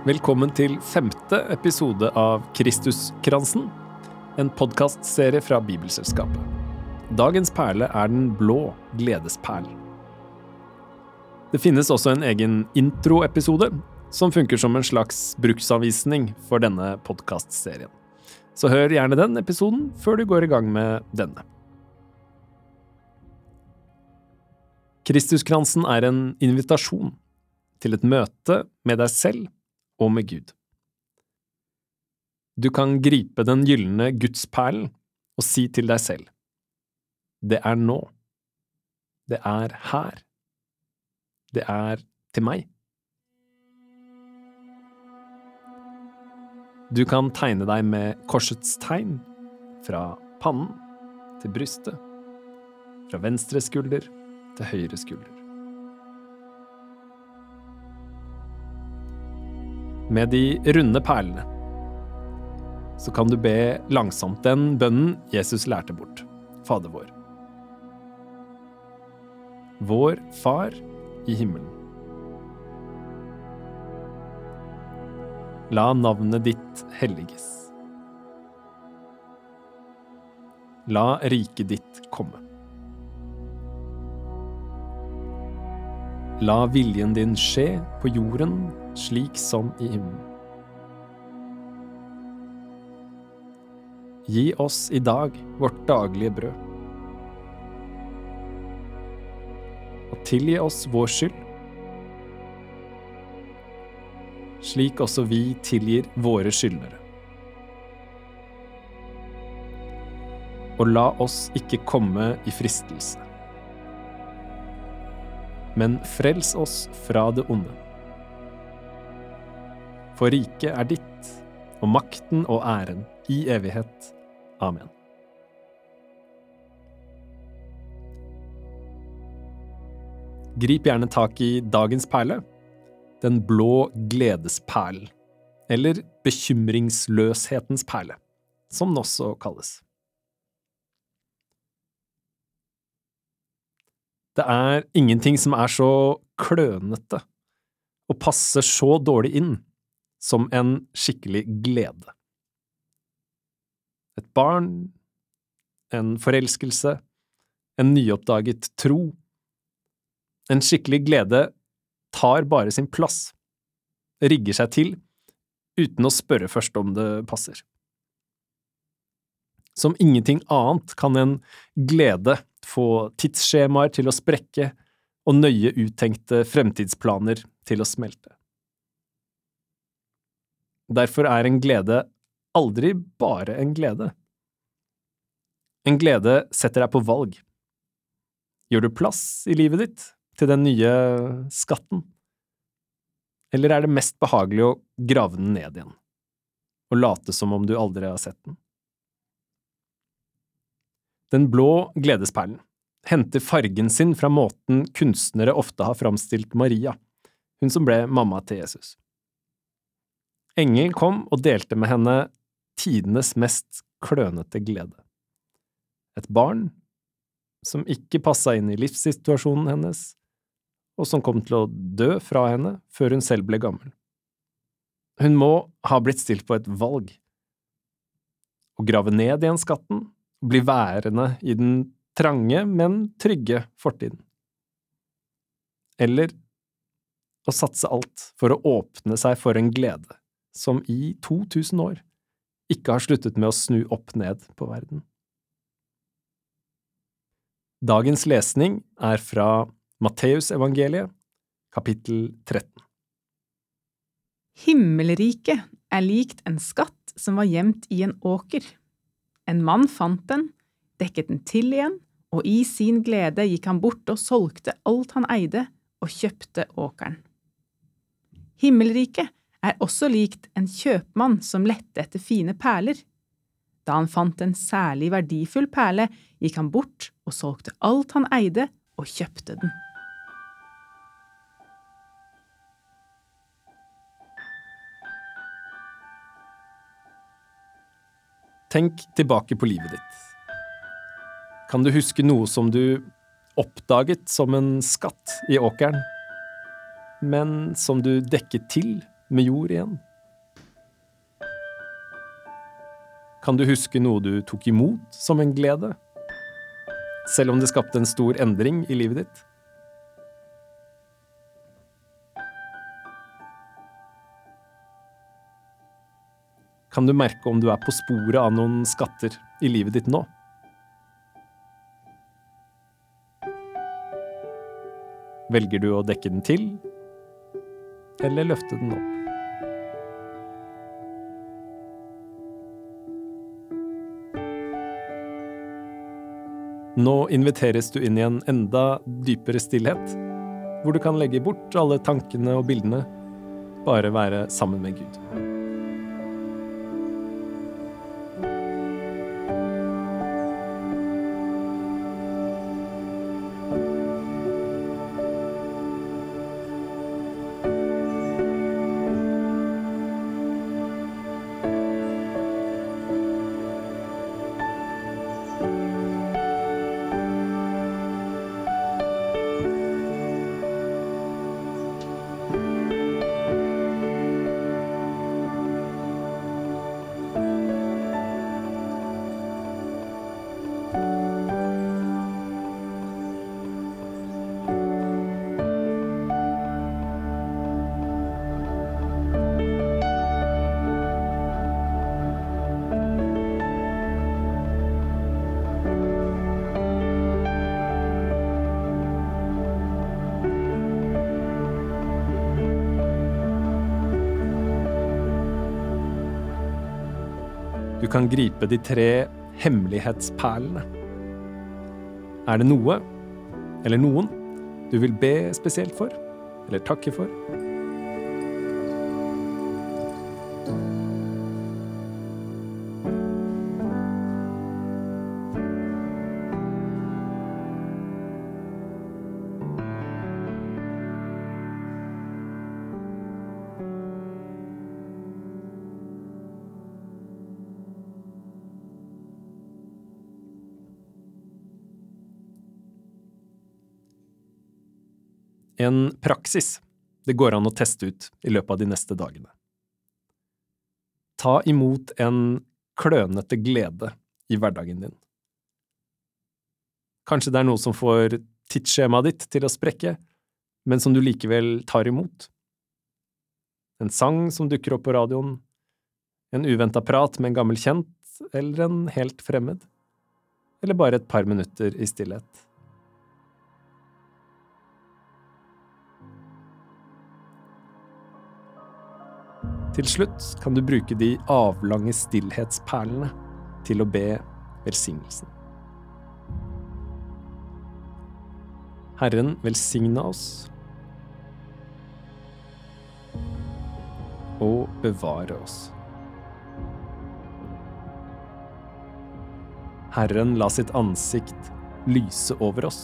Velkommen til femte episode av Kristuskransen, en podkastserie fra Bibelselskapet. Dagens perle er den blå gledesperl. Det finnes også en egen introepisode, som funker som en slags bruksanvisning for denne podkastserien. Så hør gjerne den episoden før du går i gang med denne. Kristuskransen er en invitasjon til et møte med deg selv og med Gud. Du kan gripe den gylne gudsperlen og si til deg selv, det er nå, det er her, det er til meg. Du kan tegne deg med korsets tegn, fra pannen til brystet, fra venstre skulder til høyre skulder. Med de runde perlene så kan du be langsomt den bønnen Jesus lærte bort, Fader vår. Vår Far i himmelen. La navnet ditt helliges. La riket ditt komme. La viljen din skje på jorden slik som i himmelen. Gi oss i dag vårt daglige brød. Og tilgi oss vår skyld, slik også vi tilgir våre skyldnere. Og la oss ikke komme i fristelse, men frels oss fra det onde. For riket er ditt, og makten og æren i evighet. Amen. Grip gjerne tak i dagens perle, den blå gledesperlen, eller bekymringsløshetens perle, som den også kalles. Det er ingenting som er så klønete og passer så dårlig inn som en skikkelig glede. Et barn, en forelskelse, en nyoppdaget tro. En skikkelig glede tar bare sin plass, rigger seg til, uten å spørre først om det passer. Som ingenting annet kan en glede få tidsskjemaer til å sprekke og nøye uttenkte fremtidsplaner til å smelte. Derfor er en glede aldri bare en glede. En glede setter deg på valg. Gjør du plass i livet ditt til den nye skatten? Eller er det mest behagelig å grave den ned igjen, og late som om du aldri har sett den? Den blå gledesperlen henter fargen sin fra måten kunstnere ofte har framstilt Maria, hun som ble mamma til Jesus. Engelen kom og delte med henne tidenes mest klønete glede. Et barn som ikke passa inn i livssituasjonen hennes, og som kom til å dø fra henne før hun selv ble gammel. Hun må ha blitt stilt på et valg. Å grave ned igjen skatten, bli værende i den trange, men trygge fortiden. Eller å satse alt for å åpne seg for en glede som i 2000 år ikke har sluttet med å snu opp ned på verden. Dagens lesning er fra Matteusevangeliet, kapittel 13. Himmelriket er likt en skatt som var gjemt i en åker. En mann fant den, dekket den til igjen, og i sin glede gikk han bort og solgte alt han eide, og kjøpte åkeren. Himmelriket er også likt en kjøpmann som lette etter fine perler. Da han fant en særlig verdifull perle, gikk han bort og solgte alt han eide, og kjøpte den. Tenk tilbake på livet ditt. Kan du huske noe som du oppdaget som en skatt i åkeren, men som du dekket til med jord igjen? Kan du huske noe du tok imot som en glede, selv om det skapte en stor endring i livet ditt? Kan du merke om du er på sporet av noen skatter i livet ditt nå? Velger du å dekke den til, eller løfte den opp? Nå inviteres du inn i en enda dypere stillhet, hvor du kan legge bort alle tankene og bildene, bare være sammen med Gud. Du kan gripe de tre hemmelighetsperlene. Er det noe, eller noen, du vil be spesielt for, eller takke for? En praksis det går an å teste ut i løpet av de neste dagene. Ta imot en klønete glede i hverdagen din. Kanskje det er noe som får tidsskjemaet ditt til å sprekke, men som du likevel tar imot. En sang som dukker opp på radioen, en uventa prat med en gammel kjent eller en helt fremmed, eller bare et par minutter i stillhet. Til slutt kan du bruke de avlange stillhetsperlene til å be velsignelsen. Herren velsigne oss og bevare oss. Herren la sitt ansikt lyse over oss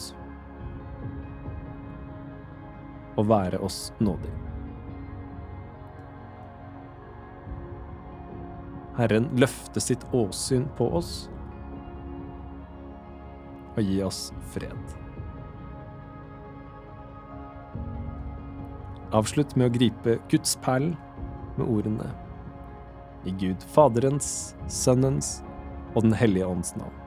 og være oss nådig. Herren løfte sitt åsyn på oss og gi oss fred. Avslutt med å gripe gudsperlen med ordene i Gud Faderens, Sønnens og Den hellige ånds navn.